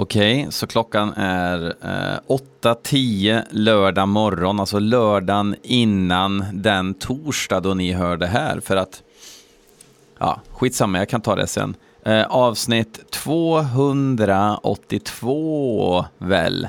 Okej, så klockan är eh, 8.10 lördag morgon, alltså lördagen innan den torsdag då ni hör det här. För att, ja, skitsamma, jag kan ta det sen. Eh, avsnitt 282 väl?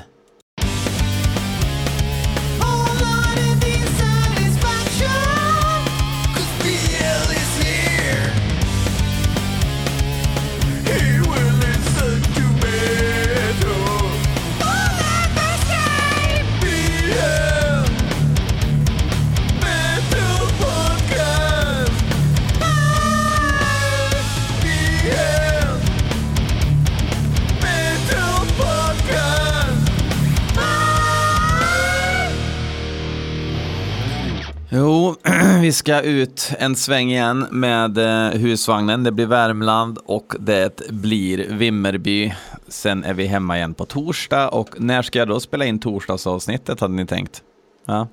Vi ska ut en sväng igen med eh, husvagnen. Det blir Värmland och det blir Vimmerby. Sen är vi hemma igen på torsdag och när ska jag då spela in torsdagsavsnittet hade ni tänkt? Ja,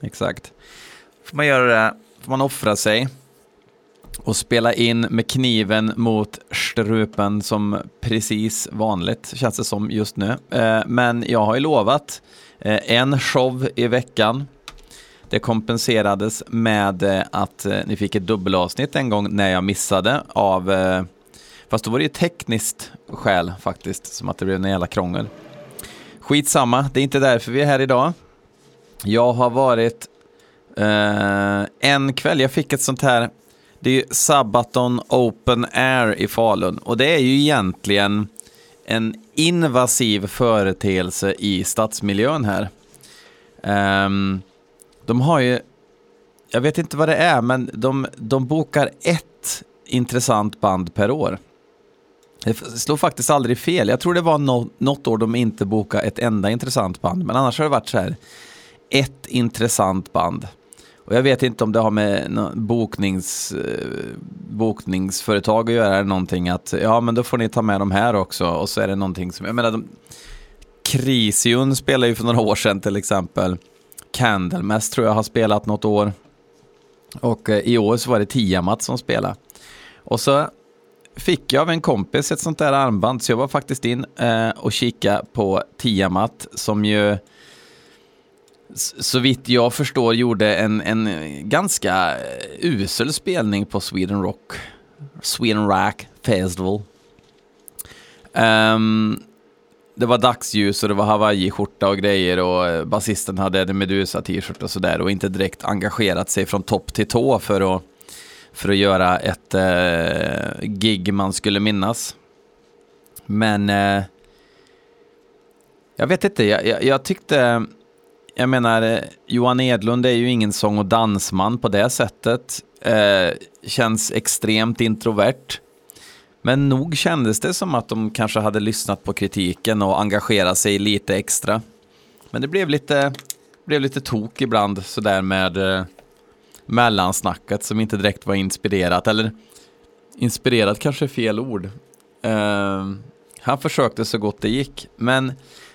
exakt. Får man göra det, får man offra sig och spela in med kniven mot strupen som precis vanligt känns det som just nu. Eh, men jag har ju lovat eh, en show i veckan det kompenserades med eh, att eh, ni fick ett dubbelavsnitt en gång när jag missade av, eh, fast då var det ju tekniskt skäl faktiskt, som att det blev en jävla krångel. Skitsamma, det är inte därför vi är här idag. Jag har varit eh, en kväll, jag fick ett sånt här, det är ju Sabaton Open Air i Falun och det är ju egentligen en invasiv företeelse i stadsmiljön här. Um, de har ju, jag vet inte vad det är, men de, de bokar ett intressant band per år. Det slår faktiskt aldrig fel. Jag tror det var no, något år de inte bokade ett enda intressant band, men annars har det varit så här, ett intressant band. Och jag vet inte om det har med boknings, eh, bokningsföretag att göra eller någonting att ja men då får ni ta med de här också och så är det någonting som, jag menar de, Krisium spelade ju för några år sedan till exempel. Candlemass tror jag har spelat något år. Och eh, i år så var det Tiamat som spelade. Och så fick jag av en kompis ett sånt där armband, så jag var faktiskt in eh, och kika på Tiamat som ju så vitt jag förstår gjorde en, en ganska eh, usel spelning på Sweden Rock. Sweden Rock Festival. Um, det var dagsljus och det var hawaiiskjorta och grejer och eh, basisten hade en Medusa-t-shirt och sådär och inte direkt engagerat sig från topp till tå för att, för att göra ett eh, gig man skulle minnas. Men eh, jag vet inte, jag, jag, jag, tyckte, jag menar, eh, Johan Edlund är ju ingen sång och dansman på det sättet. Eh, känns extremt introvert. Men nog kändes det som att de kanske hade lyssnat på kritiken och engagerat sig lite extra. Men det blev lite, blev lite tok ibland sådär med eh, mellansnacket som inte direkt var inspirerat. Eller inspirerat kanske är fel ord. Eh, han försökte så gott det gick. Men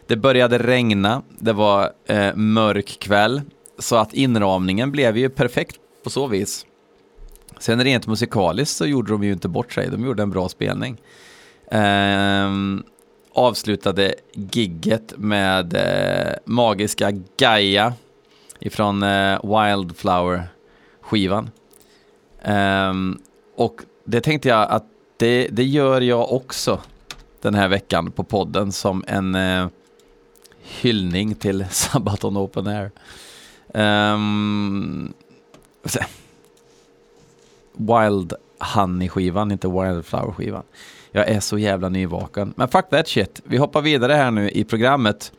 det började regna, det var eh, mörk kväll. Så att inramningen blev ju perfekt på så vis. Sen rent musikaliskt så gjorde de ju inte bort sig, de gjorde en bra spelning. Ehm, avslutade gigget med eh, magiska Gaia ifrån eh, Wildflower-skivan. Ehm, och det tänkte jag att det, det gör jag också den här veckan på podden som en eh, hyllning till Sabaton Open Air. Um, Wild Honey-skivan, inte Wildflower-skivan. Jag är så jävla nyvaken. Men fuck that shit. Vi hoppar vidare här nu i programmet.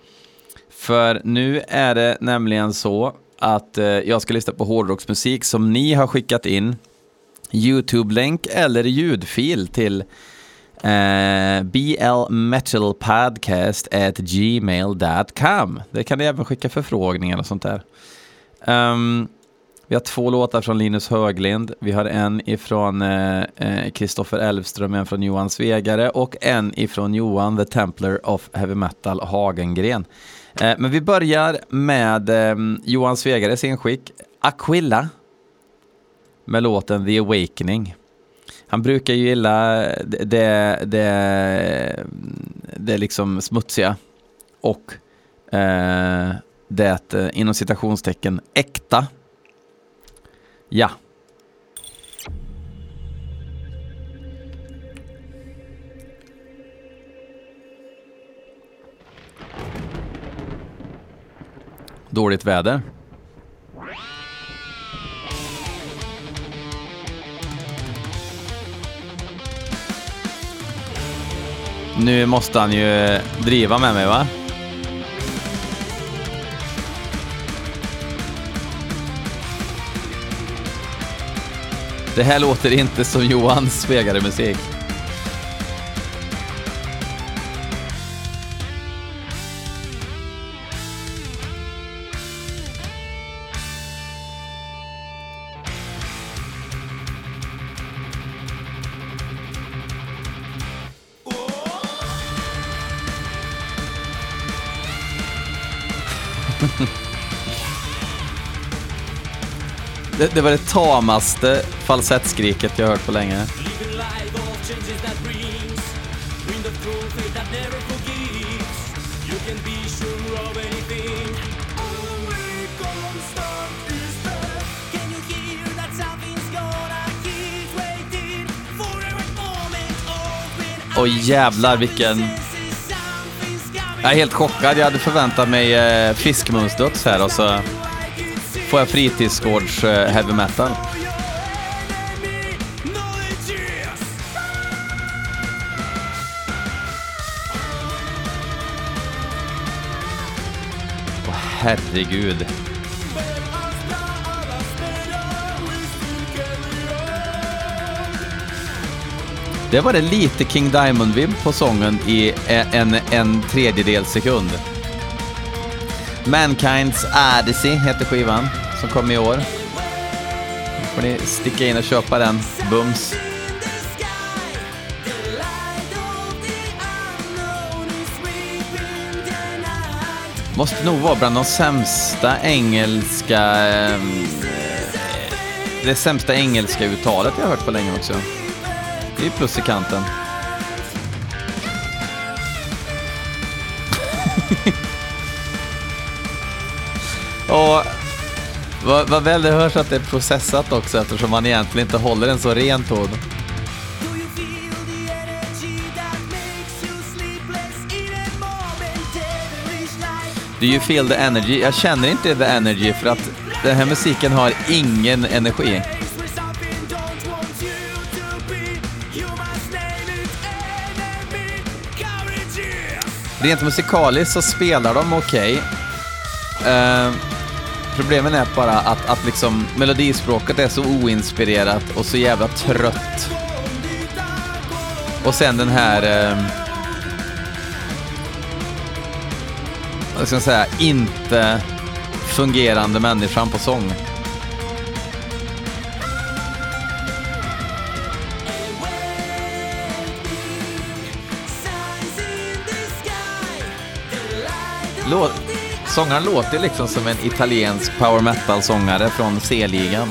För nu är det nämligen så att eh, jag ska lyssna på hårdrocksmusik som ni har skickat in. YouTube-länk eller ljudfil till eh, blmetalpodcast@gmail.com. Det kan ni även skicka förfrågningar och sånt där. Um, vi har två låtar från Linus Höglind. Vi har en ifrån Kristoffer eh, eh Elfström, en från Johan Svegare och en ifrån Johan the Templar of Heavy Metal Hagengren. Eh, men vi börjar med eh, Johan Svegares inskick, Aquilla, med låten The Awakening. Han brukar ju gilla det, det, det liksom smutsiga och eh, det inom citationstecken äkta. Ja. Dåligt väder. Nu måste han ju driva med mig va? Det här låter inte som Johans svegare musik. Det, det, var det tamaste falsettskriket jag hört på länge. Och jävlar vilken... Jag är helt chockad. Jag hade förväntat mig eh, fiskmunsdutt här och så får jag fritidsgårds-heavy eh, metal. Åh, herregud. Det var det lite King Diamond-vibb på sången i e- en, en tredjedel sekund. Mankind's Odyssey heter skivan som kom i år. Nu får ni sticka in och köpa den. Bums. Måste nog vara bland de sämsta engelska... Ehm, eh, det sämsta engelska uttalet jag hört på länge också. Det är plus i kanten. Och vad, vad väl det hörs att det är processat också eftersom man egentligen inte håller en så ren ton. Do you feel the energy that makes you sleepless in a? Do you feel the energy? Jag känner inte the energy för att den här musiken har ingen energi. Rent musikaliskt så spelar de okej. Eh, problemen är bara att, att liksom melodispråket är så oinspirerat och så jävla trött. Och sen den här... Eh, vad ska jag säga? Inte fungerande människan på sång. Låt, sångaren låter liksom som en italiensk power metal-sångare från C-ligan.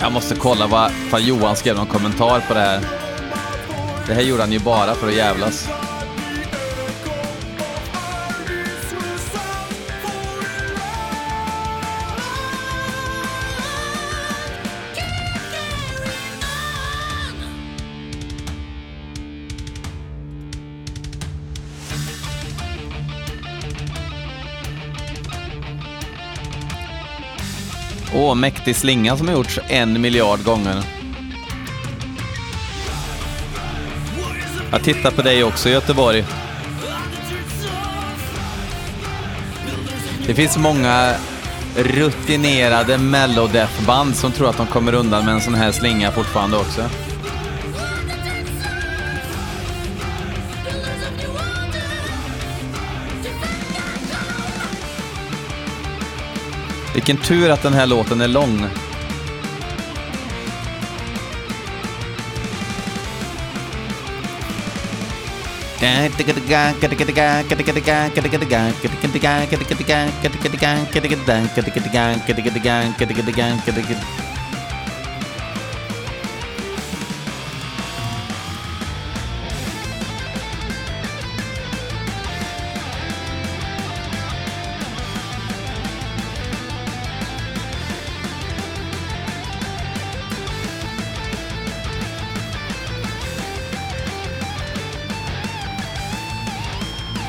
Jag måste kolla vad Johan skrev någon kommentar på det här. Det här gjorde han ju bara för att jävlas. Åh, mäktig slinga som har gjorts en miljard gånger. Jag tittar på dig också Göteborg. Det finns många rutinerade mellodeath-band som tror att de kommer undan med en sån här slinga fortfarande också. Vilken tur att den här låten är lång.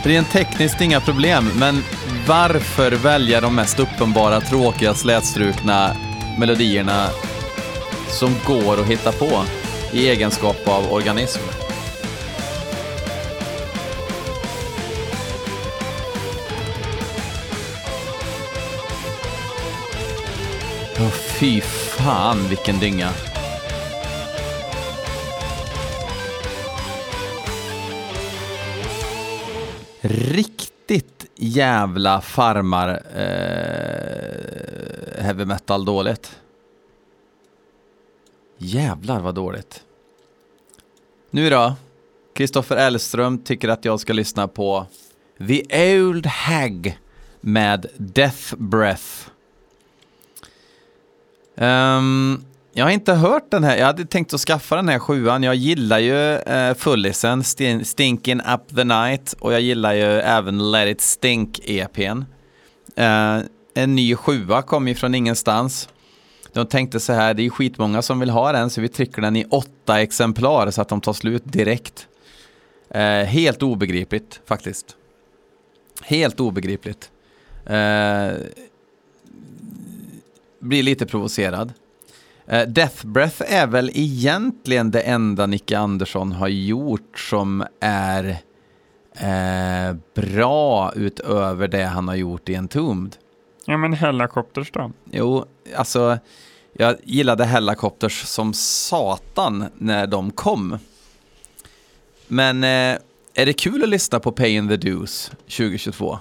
Rent tekniskt inga problem, men varför välja de mest uppenbara, tråkiga, slätstrukna melodierna som går att hitta på i egenskap av organism? Åh, fy fan vilken dynga. Jävla farmar eh, heavy metal dåligt. Jävlar vad dåligt. Nu då? Kristoffer Elström tycker att jag ska lyssna på The Old Hag med Death Breath. Um, jag har inte hört den här. Jag hade tänkt att skaffa den här sjuan. Jag gillar ju eh, Fullisen, Stin Stinking Up the Night och jag gillar ju även Let It Stink EPn. Eh, en ny sjua kom ju från ingenstans. De tänkte så här, det är skitmånga som vill ha den så vi trycker den i åtta exemplar så att de tar slut direkt. Eh, helt obegripligt faktiskt. Helt obegripligt. Eh, blir lite provocerad. Uh, Death Breath är väl egentligen det enda Nicke Andersson har gjort som är uh, bra utöver det han har gjort i Entombed. Ja, men Hellacopters då? Jo, alltså jag gillade Hellacopters som satan när de kom. Men uh, är det kul att lyssna på Pay in the Dues 2022?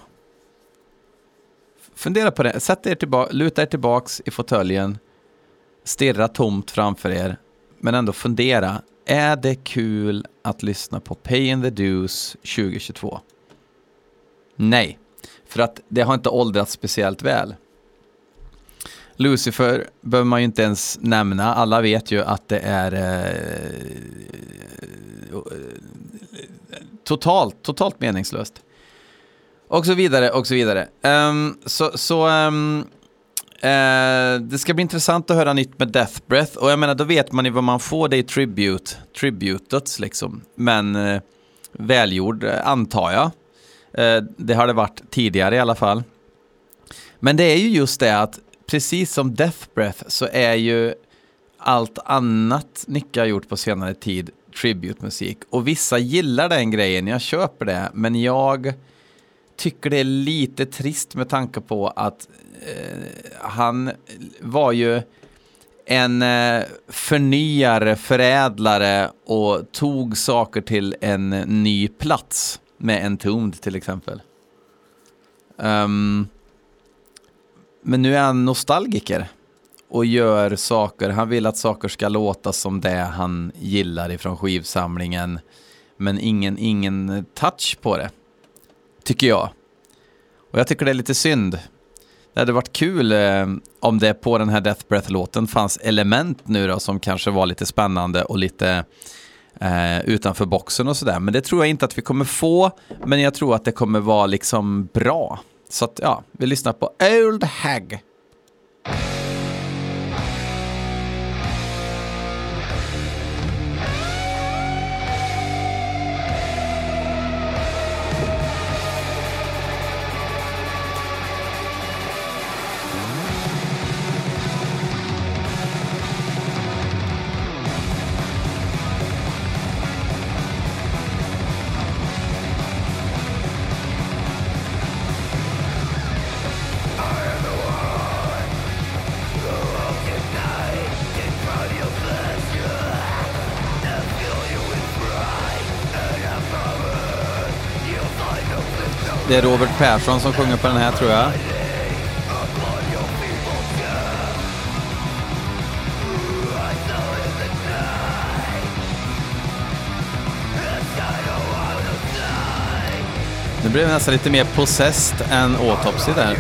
Fundera på det, sätt er tillbaka, luta er tillbaks i fåtöljen stirra tomt framför er, men ändå fundera. Är det kul att lyssna på Pay in the Dues 2022? Nej, för att det har inte åldrats speciellt väl. Lucifer behöver man ju inte ens nämna. Alla vet ju att det är eh, totalt, totalt meningslöst. Och så vidare, och så vidare. Um, så så um, Eh, det ska bli intressant att höra nytt med Death Breath och jag menar då vet man ju vad man får det i tribute, tributets liksom. Men eh, välgjord eh, antar jag. Eh, det har det varit tidigare i alla fall. Men det är ju just det att precis som Death Breath så är ju allt annat Nicke har gjort på senare tid tribute-musik. Och vissa gillar den grejen, jag köper det, men jag tycker det är lite trist med tanke på att eh, han var ju en eh, förnyare, förädlare och tog saker till en ny plats med en tomd till exempel. Um, men nu är han nostalgiker och gör saker. Han vill att saker ska låta som det han gillar ifrån skivsamlingen. Men ingen, ingen touch på det. Tycker jag. Och jag tycker det är lite synd. Det hade varit kul eh, om det på den här Death Breath-låten fanns element nu då som kanske var lite spännande och lite eh, utanför boxen och sådär. Men det tror jag inte att vi kommer få, men jag tror att det kommer vara liksom bra. Så att ja, vi lyssnar på Old Hag. Det är Robert Persson som sjunger på den här tror jag. Nu blev nästan lite mer possessed än autopsy där.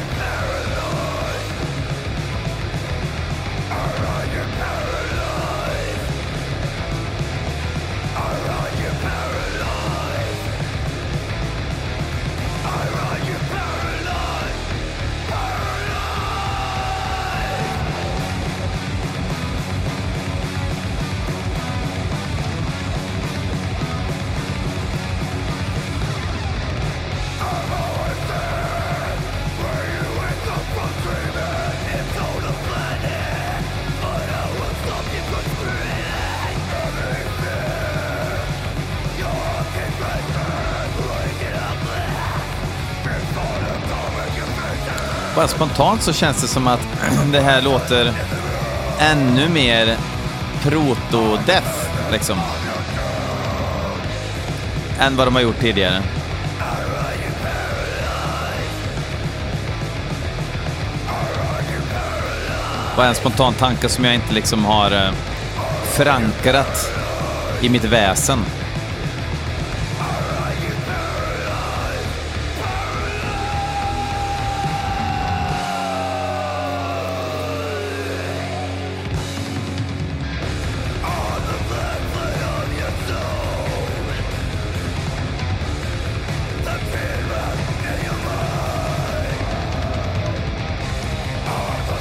Bara spontant så känns det som att det här låter ännu mer proto-death, liksom. Än vad de har gjort tidigare. Bara en spontan tanke som jag inte liksom har eh, förankrat i mitt väsen.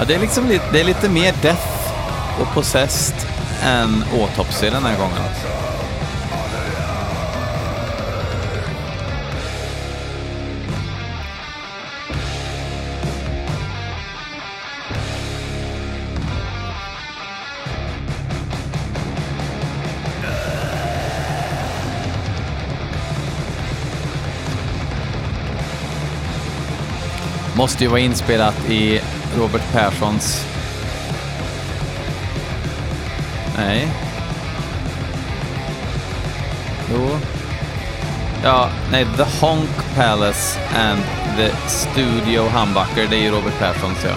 Ja, det är liksom lite, det är lite mer death och possessed än autopsy den här gången. Måste ju vara inspelat i Robert Perssons... Nej. Jo. Ja, nej, The Honk Palace and the Studio Humbucker, det är ju Robert Perssons, ja.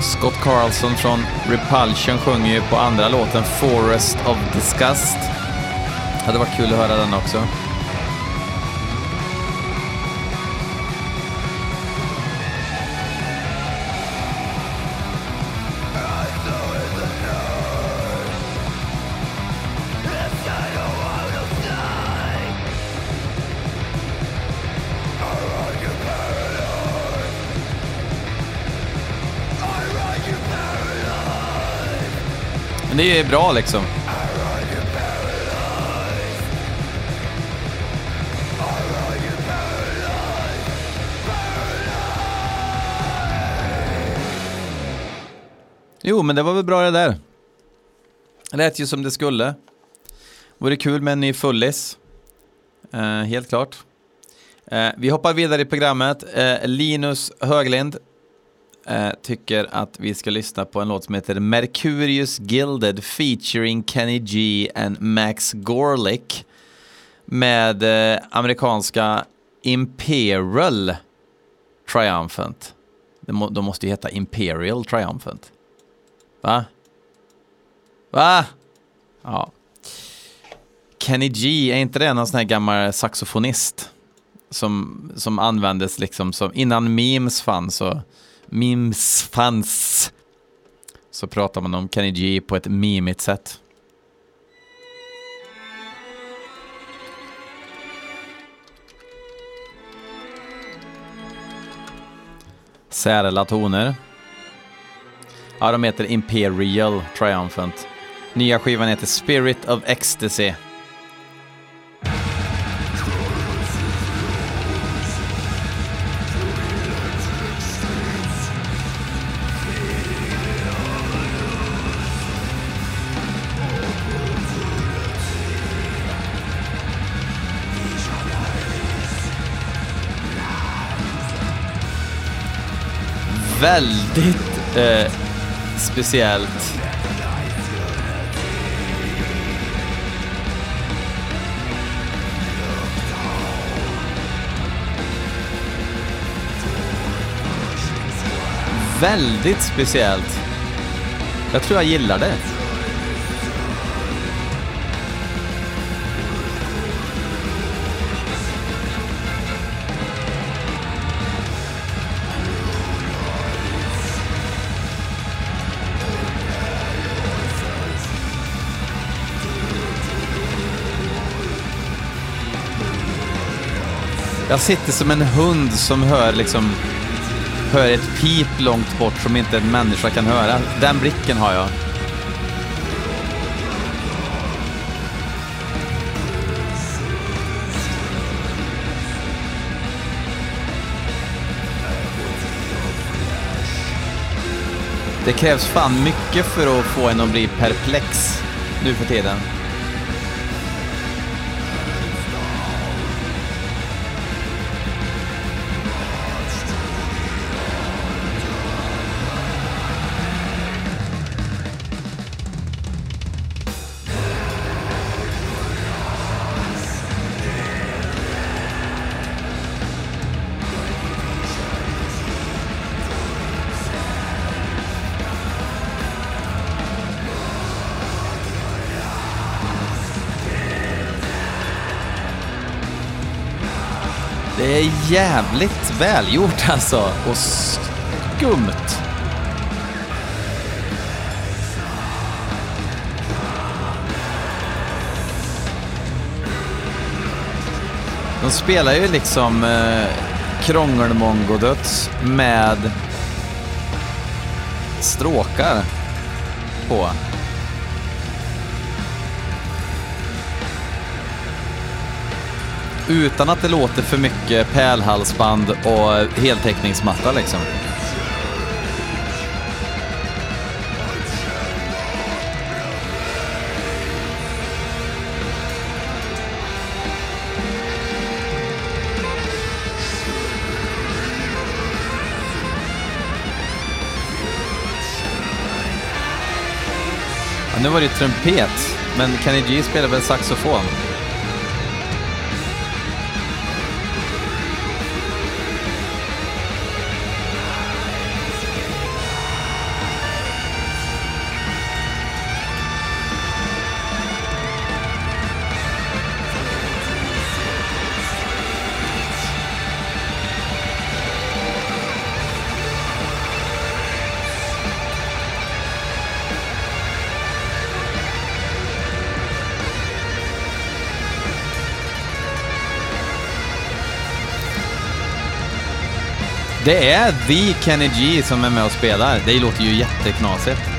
Scott Carlson från Repulsion sjunger ju på andra låten Forest of Disgust. Hade varit kul att höra den också. Men det är bra liksom. Jo, men det var väl bra det där. Det lät ju som det skulle. Vore kul med en ny fullis. Eh, helt klart. Eh, vi hoppar vidare i programmet. Eh, Linus Höglind eh, tycker att vi ska lyssna på en låt som heter Mercurius Gilded featuring Kenny G and Max Gorlick med eh, amerikanska Imperial Triumphant. De, må, de måste ju heta Imperial Triumphant. Va? Va? Ja. Kenny G, är inte det någon sån här gammal saxofonist? Som, som användes liksom som, innan memes fanns och memes fanns så pratar man om Kenny G på ett mimigt sätt. Särla toner. Ja, de heter Imperial Triumphant. Nya skivan heter Spirit of Ecstasy. Väldigt eh, speciellt. Väldigt speciellt. Jag tror jag gillar det. Jag sitter som en hund som hör liksom hör ett pip långt bort som inte en människa kan höra. Den blicken har jag. Det krävs fan mycket för att få en att bli perplex nu för tiden. Det är jävligt välgjort alltså. Och skumt. De spelar ju liksom eh, krångelmongodöds med stråkar på. Utan att det låter för mycket pärlhalsband och heltäckningsmatta liksom. Ja, nu var det ju trumpet, men Kenny G spelar väl saxofon? Det är the Kenny G som är med och spelar. Det låter ju jätteknasigt.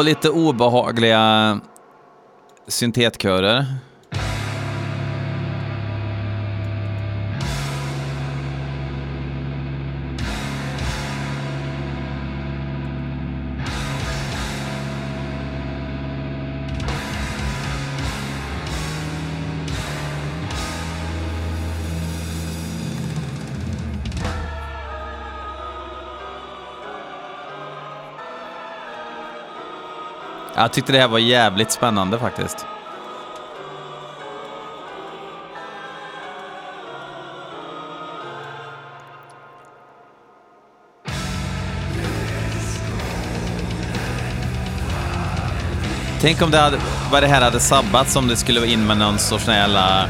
Och lite obehagliga syntetkörer. Jag tyckte det här var jävligt spännande faktiskt. Tänk om det hade, vad det här hade sabbat om det skulle vara in med någon sorts sån här jävla...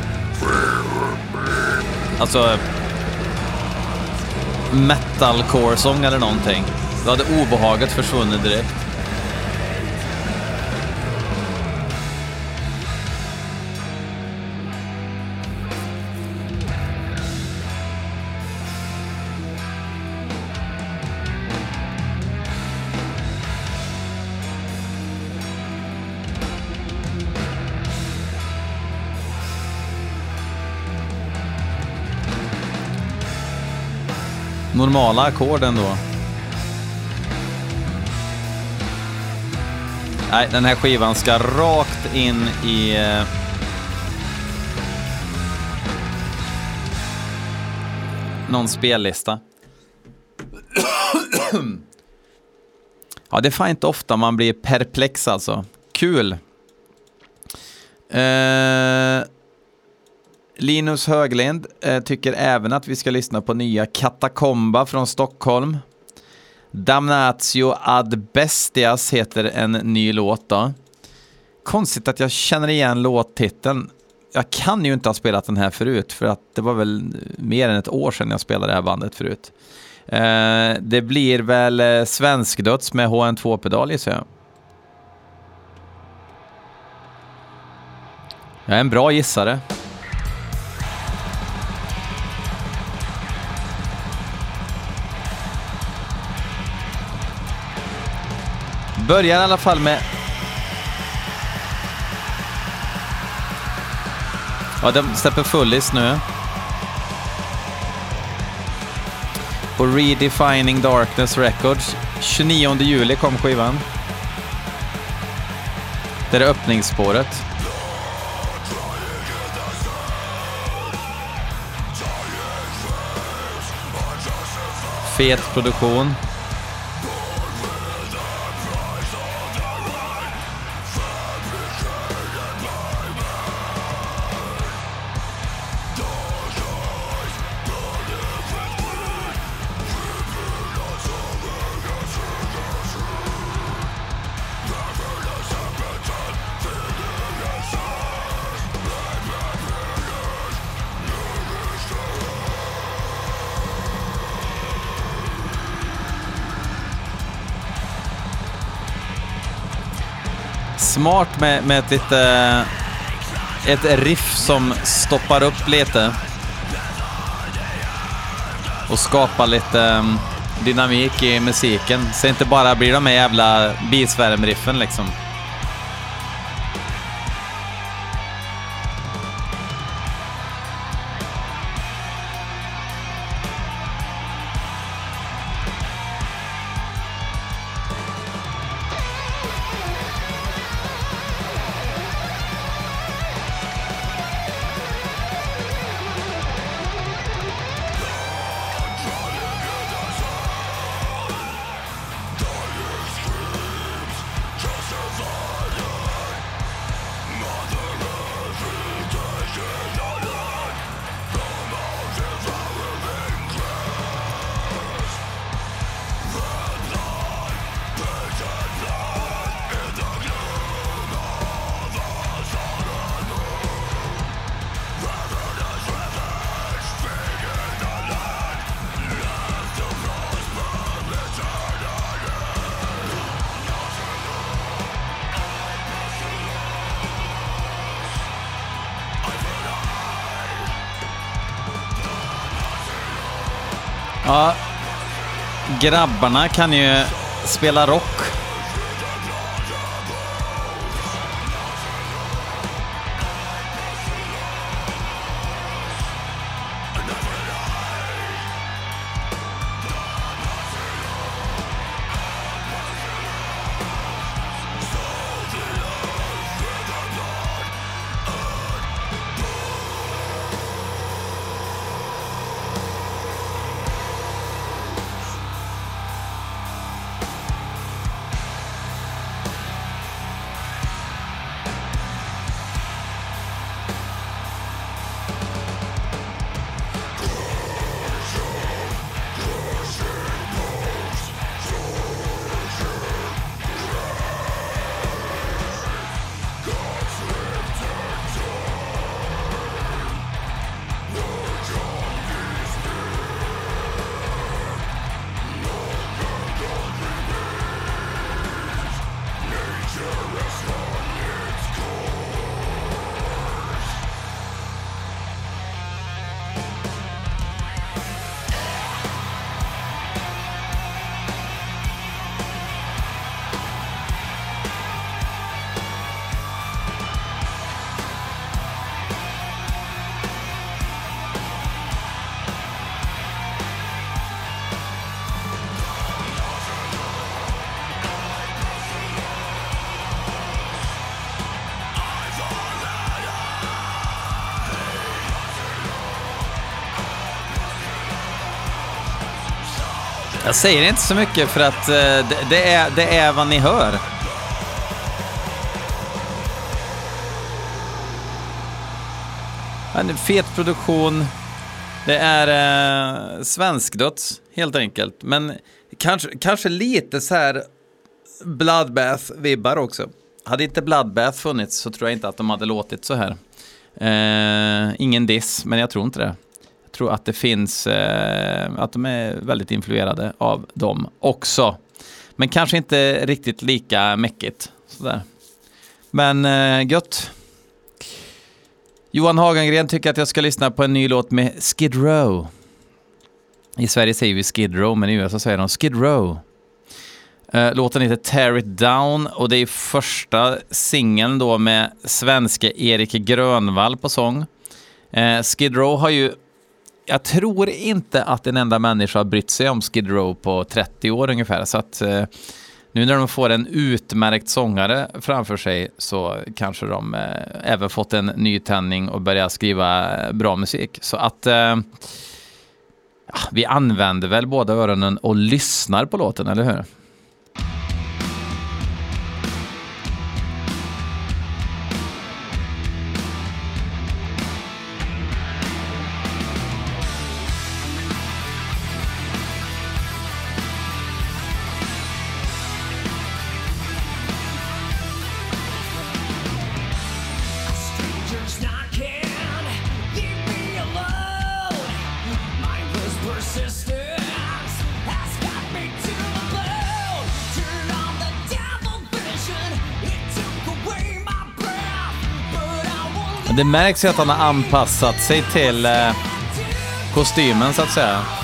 Alltså... Metalcore-sång eller någonting. Då hade obehaget försvunnit direkt. Normala ackord ändå. Nej, den här skivan ska rakt in i... Eh, någon spellista. ja, det är fan inte ofta man blir perplex alltså. Kul. Eh, Linus Höglind eh, tycker även att vi ska lyssna på nya Katakomba från Stockholm. Damnatio ad bestias heter en ny låt då. Konstigt att jag känner igen låttiteln. Jag kan ju inte ha spelat den här förut för att det var väl mer än ett år sedan jag spelade det här bandet förut. Eh, det blir väl eh, Svenskdöds med HN2-pedal gissar jag. Jag är en bra gissare. Börjar i alla fall med... Ja, de släpper fullis nu. På Redefining Darkness Records. 29 juli kom skivan. Det är öppningsspåret. Fet produktion. Smart med, med ett lite... Ett riff som stoppar upp lite. Och skapar lite um, dynamik i musiken. Så inte bara blir de här jävla bisvärmriffen liksom. Ja, grabbarna kan ju spela rock. Jag säger inte så mycket för att eh, det, det, är, det är vad ni hör. En fet produktion. Det är eh, svenskdöds, helt enkelt. Men kanske, kanske lite så här Bloodbath-vibbar också. Hade inte Bloodbath funnits så tror jag inte att de hade låtit så här. Eh, ingen diss, men jag tror inte det. Jag tror att det finns, eh, att de är väldigt influerade av dem också. Men kanske inte riktigt lika mäckigt. Sådär. Men eh, gött. Johan Hagengren tycker att jag ska lyssna på en ny låt med Skid Row. I Sverige säger vi Skid Row, men i USA säger de Skid Row. Eh, Låten heter Tear It Down och det är första singeln då med svenske Erik Grönvall på sång. Eh, Skid Row har ju, jag tror inte att en enda människa har brytt sig om Skid Row på 30 år ungefär, så att eh, nu när de får en utmärkt sångare framför sig så kanske de eh, även fått en nytändning och börjar skriva eh, bra musik. Så att eh, vi använder väl båda öronen och lyssnar på låten, eller hur? Men det märks ju att han har anpassat sig till eh, kostymen så att säga.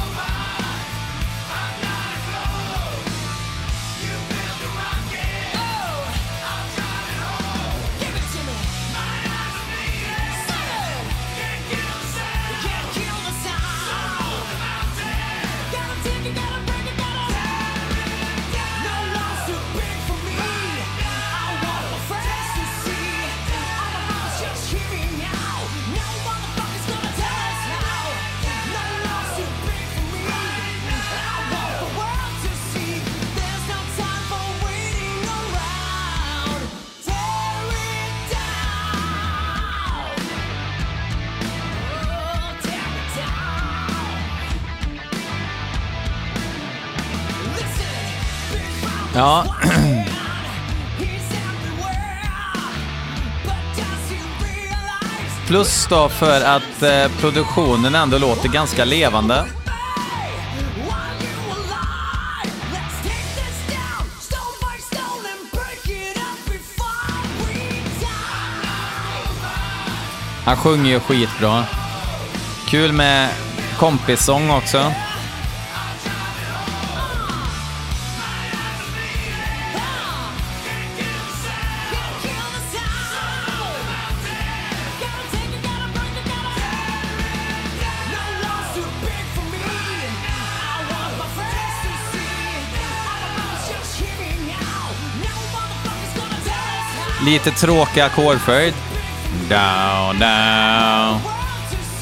Då för att eh, produktionen ändå låter ganska levande. Han sjunger ju skitbra. Kul med kompissång också. Lite tråkig ackordföljd. Down, down,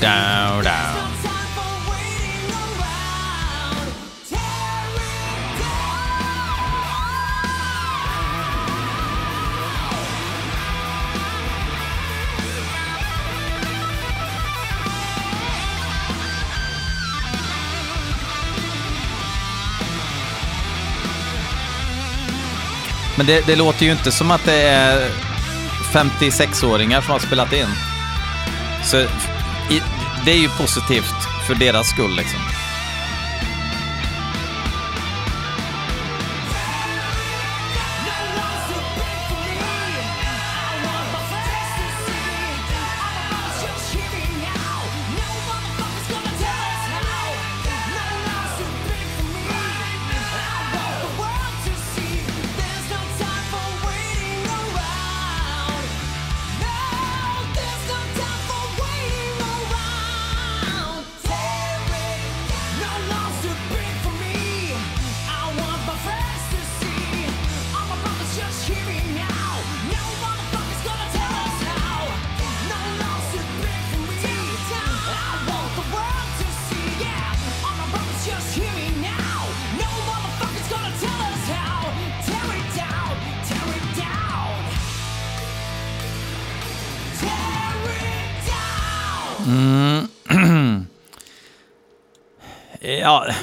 down, down. Men det, det låter ju inte som att det är 56-åringar som har spelat in. Så i, det är ju positivt för deras skull liksom.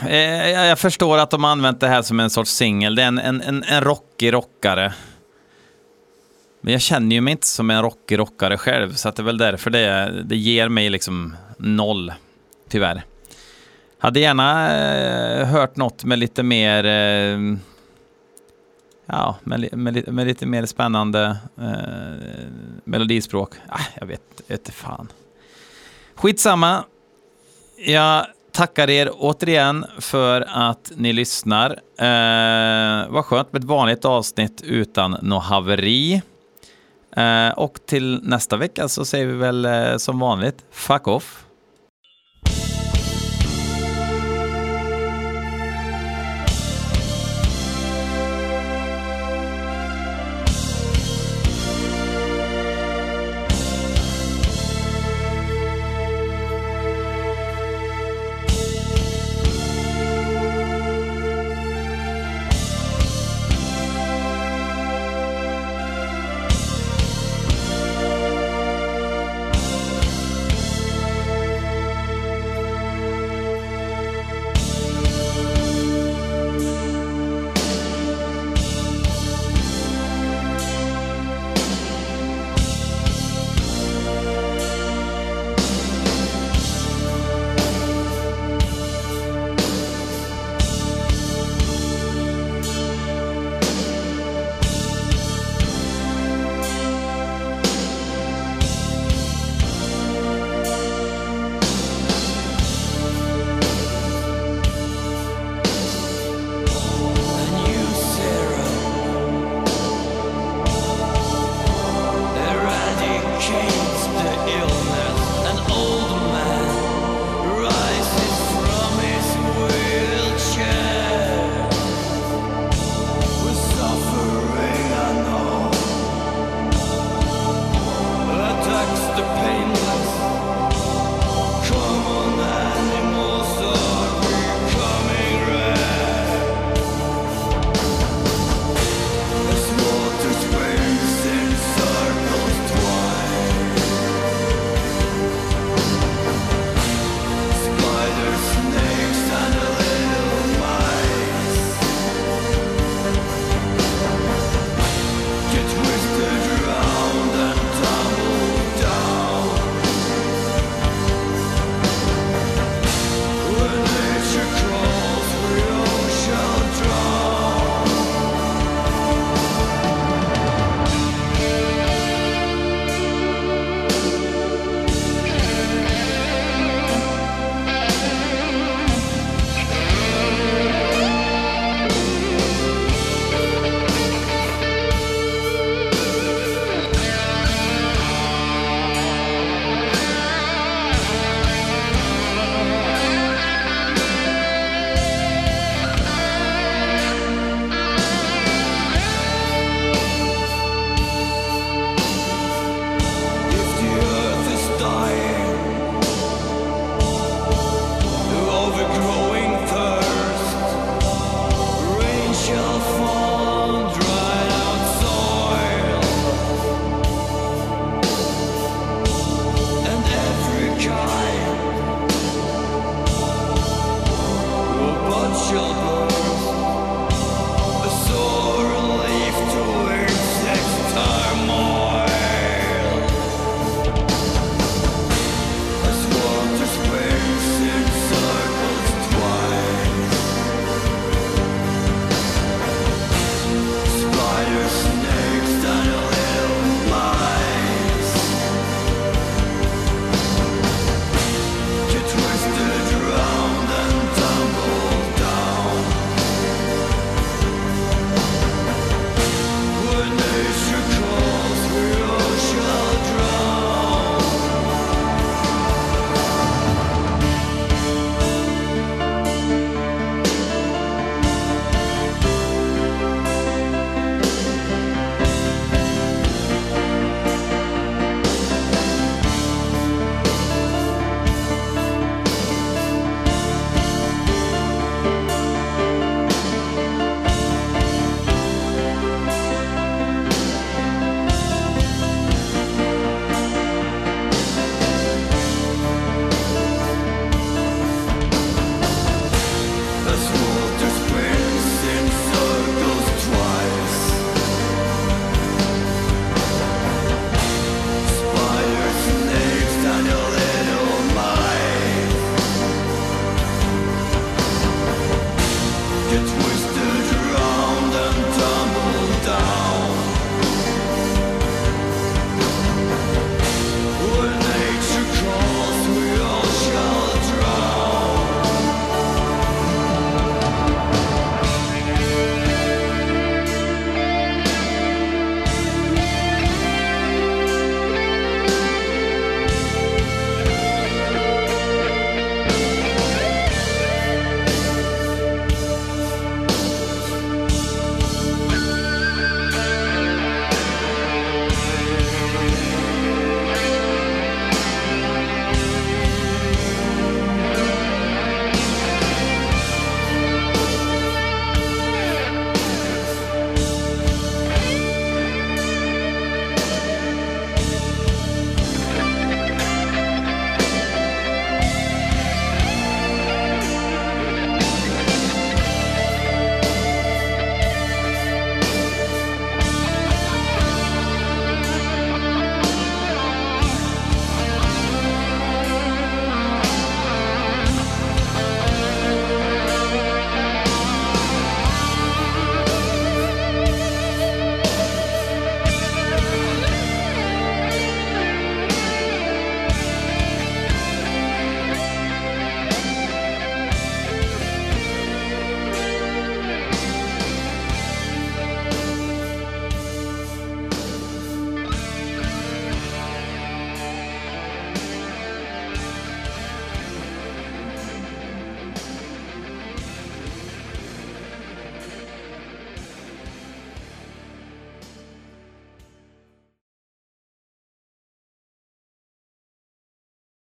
Ja, eh, jag förstår att de har använt det här som en sorts singel. Det är en, en, en, en rockig rockare. Men jag känner ju mig inte som en rockig rockare själv, så att det är väl därför det, det ger mig liksom noll, tyvärr. Hade gärna eh, hört något med lite mer... Eh, ja, med, med, med lite mer spännande eh, melodispråk. Ah, jag vet jag vet inte fan. Skitsamma. Jag tackar er återigen för att ni lyssnar. Eh, vad skönt med ett vanligt avsnitt utan något haveri. Eh, och till nästa vecka så säger vi väl eh, som vanligt, fuck off.